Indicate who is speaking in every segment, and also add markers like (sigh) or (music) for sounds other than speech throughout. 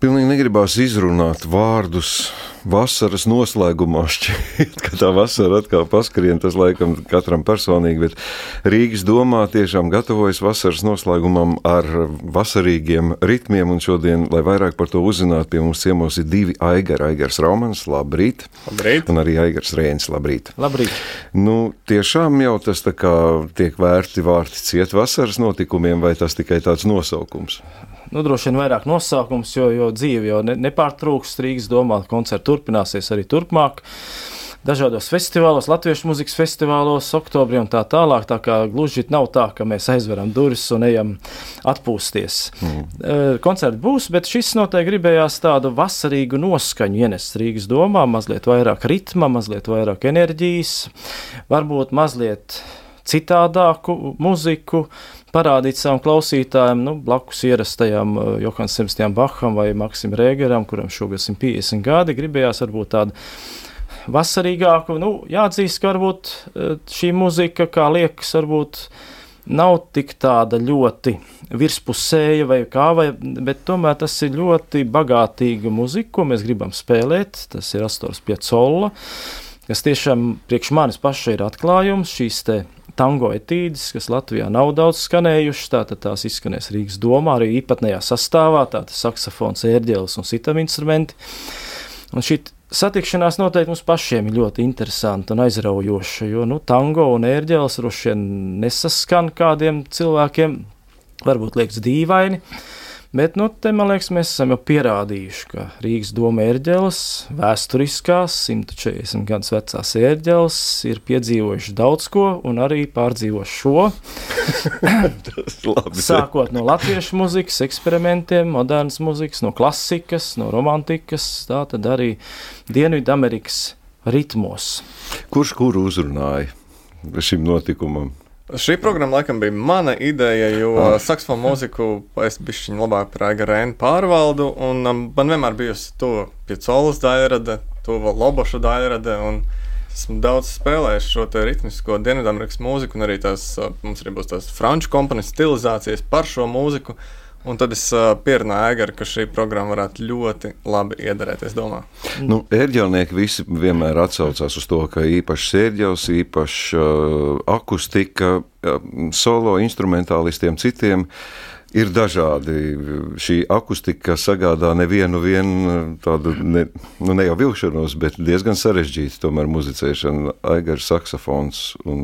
Speaker 1: Pilnīgi negribās izrunāt vārdus vasaras noslēgumā. (laughs) Šķiet, ka tā vasara atkal paskrien, tas laikam katram personīgi, bet Rīgas domā tiešām gatavojas vasaras noslēgumam ar vasarīgiem ritmiem, un šodien, lai vairāk par to uzzinātu, pie mums ciemos ir divi Aigari. Aigars Raumans, labrīt!
Speaker 2: Labrīt!
Speaker 1: Un arī Aigars Rēns, labrīt!
Speaker 2: Labrīt!
Speaker 1: Nu, tiešām jau tas tā kā tiek vērti vārti ciet vasaras notikumiem, vai tas tikai tāds nosaukums?
Speaker 2: Nu, droši vien vairāk nosaukums, jo, jo dzīve jau ne, nepārtrūks. Rīgas domā, koncerti turpināsies arī turpmāk. Dažādos festivālos, latviešu mūzikas festivālos, oktobrī un tā tālāk. Tā kā gluži nav tā, ka mēs aizveram durvis un ejam atpūsties. Mm. Koncerti būs, bet šis noteikti gribējās tādu vasarīgu noskaņu ienest Rīgas domā, mazliet vairāk ritma, mazliet vairāk enerģijas, varbūt mazliet citādāku muziku, parādīt savam klausītājam, nu, blakus ierastajam uh, Johannes Sebastianam Baham vai Maksim Rēgeram, kuram šogad 150 gadi, gribējās varbūt tādu vasarīgāku. Nu, jāatzīst, ka varbūt uh, šī muzika, kā liekas, varbūt nav tik tāda ļoti virspusēja vai kā, vai, bet tomēr tas ir ļoti bagātīga muzika, ko mēs gribam spēlēt. Tas ir Astors Piecola, kas tiešām priekš manis paša ir atklājums šīs te tango etīdes, kas Latvijā nav daudz skanējušas. Tātad tās izskanēs Rīgas domā, arī īpatnējā sastāvā, tātad saksofons, ērģelis un citam instrumenti. Un šī satikšanās noteikti mums pašiem ir ļoti interesanta un aizraujoša, jo nu, tango un ērģelis droši vien nesaskan kādiem cilvēkiem, varbūt liekas dīvaini. Bet, nu, te, man liekas, mēs esam jau pierādījuši, ka Rīgas doma ērģeles, vēsturiskās, 140 gadus vecās ērģeles, ir piedzīvojuši daudz ko un arī pārdzīvojuši šo. (laughs) Sākot no latviešu muzikas, eksperimentiem, modernas muzikas, no klasikas, no romantikas, tā tad arī Dienvidamerikas ritmos.
Speaker 1: Kurš kuru uzrunāja šim notikumam?
Speaker 3: Šī programma laikam bija mana ideja, jo ah. saksofonu mūziku es bišķiņu labāk par Aiga Rēnu pārvaldu, un um, man vienmēr bijusi to piecolas daļrade, to loboša daļrade, un esmu daudz spēlējis šo te ritmisko Dienvidamerikas mūziku, un arī tās, mums arī būs tās franču komponistu stilizācijas par šo mūziku. Uh, Un tad es uh, pierunāju Egaru, ka šī programma varētu ļoti labi iedarēties. Domā.
Speaker 1: Nu, ērģelnieki visi vienmēr atsaucās uz to, ka īpašs ērģels, īpašs uh, akustika, uh, solo instrumentālistiem, citiem. Ir dažādi. Šī akustika sagādā nevienu tādu, ne, nu ne jau vilšanos, bet diezgan sarežģītu tomēr muzicēšanu, aigars, saksofons un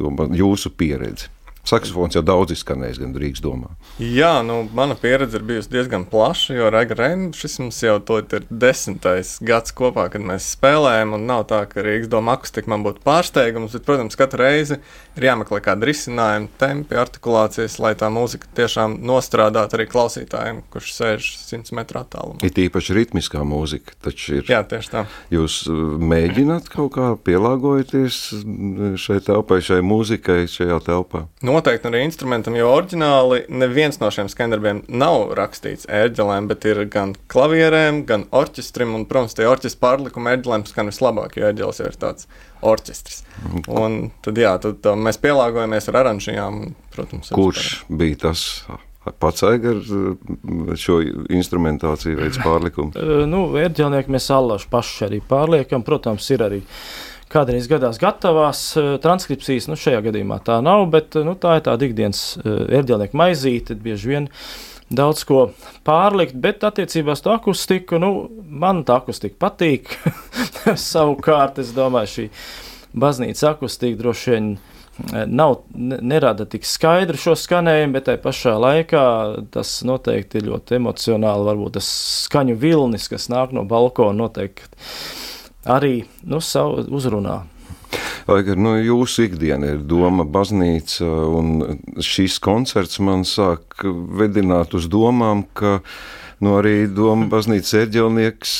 Speaker 1: domā, jūsu pieredzi. Saksofons jau daudz izskanējis, gan Rīgas domā.
Speaker 3: Jā, nu, mana pieredze ir bijusi diezgan plaša, jo Reina šis mums jau ir desmitais gads kopā, kad mēs spēlējam. Nav tā, ka Rīgas doma akustika man būtu pārsteigums, bet, protams, katru reizi ir jāmeklē kāda risinājuma, tempi, artikulācijas, lai tā mūzika tiešām nostrādātu arī klausītājiem, kurš sēž 100 metru attālumā.
Speaker 1: Ir īpaši ritmiskā mūzika, taču ir.
Speaker 3: Jā, tieši tā.
Speaker 1: Jūs uh, mēģināt kaut kā pielāgoties šai telpai, šai mūzikai, šajā telpā?
Speaker 3: Nu, noteikti arī instrumentam, jo oriģināli neviens no šiem skandarbiem nav rakstīts ērģelēm, bet ir gan klavierēm, gan orķestrim. Un, protams, tie orķestra pārlikuma ērģelēm skan vislabāk, jo ērģelis ir tāds orķestris. Un tad, jā, tad mēs pielāgojamies ar oranžijām. Protams,
Speaker 1: Kurš bija tas? Pats Aigars šo instrumentāciju veids pārlikumu? (laughs)
Speaker 2: nu, ērģelnieki mēs allaši paši arī pārliekam. Protams, ir arī kādreiz gadās gatavās eh, transkripcijas. Nu, šajā gadījumā tā nav, bet eh, nu, tā ir tāda ikdienas eh, maizīte. Bieži vien daudz ko pārlikt, bet attiecībā uz to akustiku, nu, man tā akustika patīk. (laughs) Savukārt, es domāju, šī baznīcas akustika droši vien nav, nerada tik skaidru šo skanējumu, bet tajā pašā laikā tas noteikti ir ļoti emocionāli. Varbūt tas skaņu vilnis, kas nāk no balkona, noteikti arī nu, savu uzrunā.
Speaker 1: Aigar, nu, jūsu ikdiena ir doma, baznīca, un šīs koncerts man sāk vedināt uz domām, ka nu, arī doma baznīcas ērģelnieks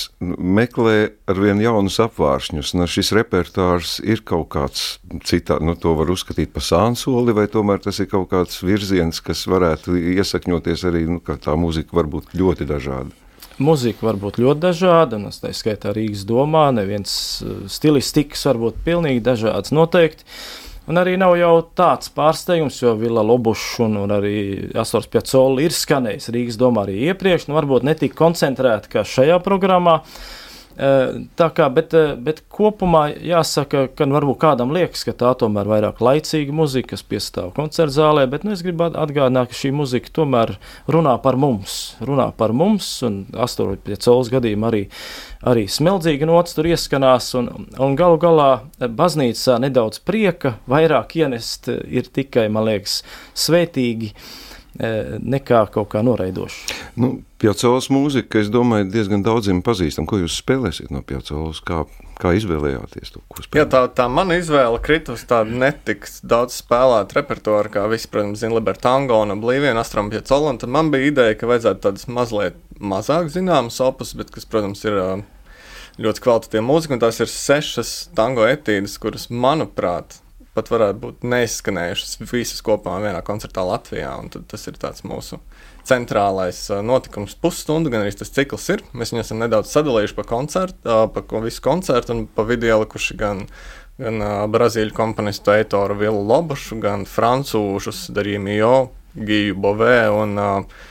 Speaker 1: meklē ar vien jaunus apvāršņus. Nu, šis repertārs ir kaut kāds citāds, nu, to var uzskatīt par sānsoli, vai tomēr tas ir kaut kāds virziens, kas varētu iesakņoties arī, nu, ka tā mūzika var būt ļoti dažāda.
Speaker 2: Mūzika var būt ļoti dažāda, un tā skaitā Rīgas domā, neviens eh, stilistikas var būt pilnīgi dažāds noteikti. Un arī nav jau tāds pārsteigums, jo Vila Lobušs un, un arī Astors Piacola ir skanējis Rīgas domā arī iepriekš, nu varbūt netik koncentrēti kā šajā programmā. Uh, Tā kā, bet, bet kopumā jāsaka, ka nu, varbūt kādam liekas, ka tā tomēr ir vairāk laicīga muzika, kas piestāv koncerta zālē, bet nu, es gribu atgādināt, ka šī muzika tomēr runā par mums. Runā par mums, un astoņu pie cēlus gadījumā arī, arī smeldzīga nots tur ieskanās, un, un galu galā baznīcā nedaudz prieka, vairāk ienest ir tikai, man liekas, svētīgi nekā kaut kā noraidoša.
Speaker 1: Nu, Pjaucolas mūzika, es domāju, diezgan daudziem pazīstam. Ko jūs spēlēsiet no Pjaucolas? Kā, kā izvēlējāties to?
Speaker 3: Jā, tā, tā mana izvēle kritus tāda netiks daudz spēlēt repertuāru, kā visi, protams, zina Libertango un Oblivion, Astram Pjaucola, un tad man bija ideja, ka vajadzētu tādas mazliet mazāk zināmas opus, bet kas, protams, ir ļoti kvalitatīva mūzika, un tās ir sešas tango etīdes, kuras, manuprāt, pat varētu būt neizskanējušas visas kopā vienā koncertā Latvijā. Tas ir mūsu centrālais notikums, pusstundu, gan arī tas cikls ir. Mēs viņu esam nedaudz sadalījuši pa koncertu, pa visu koncertu un pa video likuši gan, gan brazīļu komponistu Eitoru Vilu Lobušu, gan francūžus Darīju Giju Bovē un uh,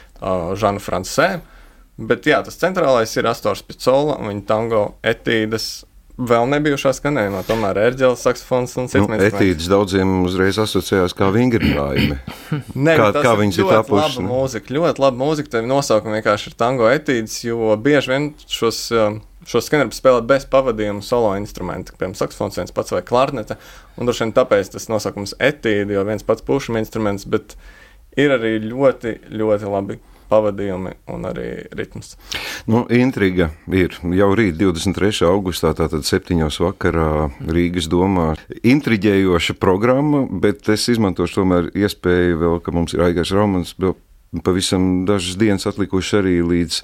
Speaker 3: Žanu Francē. Bet jā, tas centrālais ir Astors Picola un viņa tango etīdes Vēl nebijušā skanējumā, tomēr ērģeles, saksofons un cits.
Speaker 1: Nu, etīdes daudziem uzreiz asociējās kā vingrinājumi. (clears throat)
Speaker 3: Nē, kā, kā viņas ir tapušas? Laba mūzika, ļoti laba mūzika, tev nosaukumi vienkārši ir tango etīdes, jo bieži vien šos, um, šos skanējums spēlē bez pavadījuma solo instrumenta, piemēram, saksofons viens pats vai klarnete, un droši vien tāpēc tas nosaukums etīde, jo viens pats pušuma instruments, bet ir arī ļoti, ļoti labi pavadījumi un arī ritms.
Speaker 1: Nu, intriga ir jau rīt, 23. augustā, tātad 7. vakarā Rīgas domā. Intriģējoša programma, bet es izmantošu tomēr iespēju vēl, ka mums ir Aigars Romans, vēl pavisam dažas dienas atlikuši arī līdz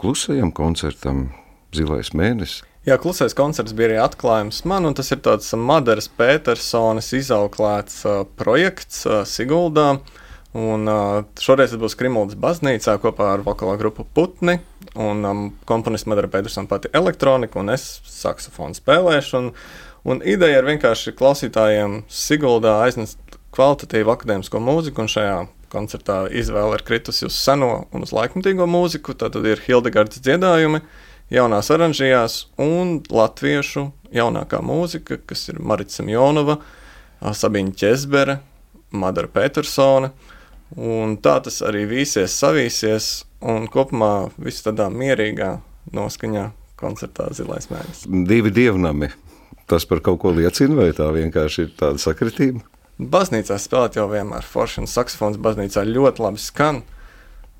Speaker 1: klusajam koncertam Zilais mēnesis.
Speaker 3: Jā, klusais koncerts bija arī atklājums man, un tas ir tāds Madaras Petersonas izauklēts uh, projekts uh, Siguldā. Uh, Un, uh, šoreiz būs Krimuldas baznīcā kopā ar vokālo grupu Putni. Un um, komponists Madara Petersona pati elektronika un es saksofonu spēlēšu. Un, un ideja ir vienkārši klausītājiem Siguldā aiznest kvalitatīvu akadēmisko mūziku. Un šajā koncertā izvēle ir kritusi uz seno un uz laikmatīgo mūziku. Tad ir Hildegardas dziedājumi, jaunās oranžijās un latviešu jaunākā mūzika, kas ir Marita Samjonova, Sabīņa Česbere, Madara Petersona. Un tā tas arī vīsies, savīsies, un kopumā viss tādā mierīgā noskaņā koncertā Zilais mēnesis.
Speaker 1: Divi dievnami. Tas par kaut ko liecina, vai tā vienkārši ir tāda sakritība?
Speaker 3: Baznīcā spēlēt jau vienmēr forši, un saksofons baznīcā ļoti labi skan.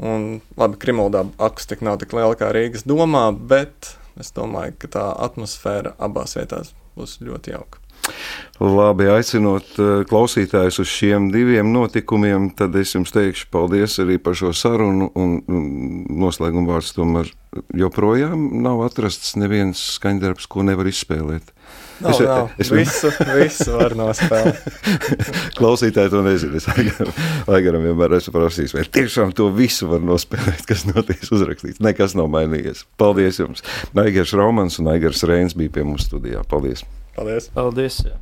Speaker 3: Un, labi, Krimuldā akustika nav tik liela kā Rīgas domā, bet es domāju, ka tā atmosfēra abās vietās būs ļoti jauka.
Speaker 1: Labi, aicinot eh, klausītājus uz šiem diviem notikumiem, tad es jums teikšu paldies arī par šo sarunu. Un noslēguma vārds tomēr joprojām nav atrasts neviens skaņdarbs, ko nevar izspēlēt.
Speaker 3: Nav, es, nav. Es, visu, visu var nospēlēt. (laughs)
Speaker 1: Klausītāji to nezina. Es Aigaram vienmēr esmu prasījis, vai tiešām to visu var nospēlēt, kas notiks uzrakstīts. Nekas nav mainījies. Paldies jums! Aigars Raumans un Aigars Reins bija pie mums studijā. Paldies!
Speaker 3: Paldies!
Speaker 2: Paldies jā.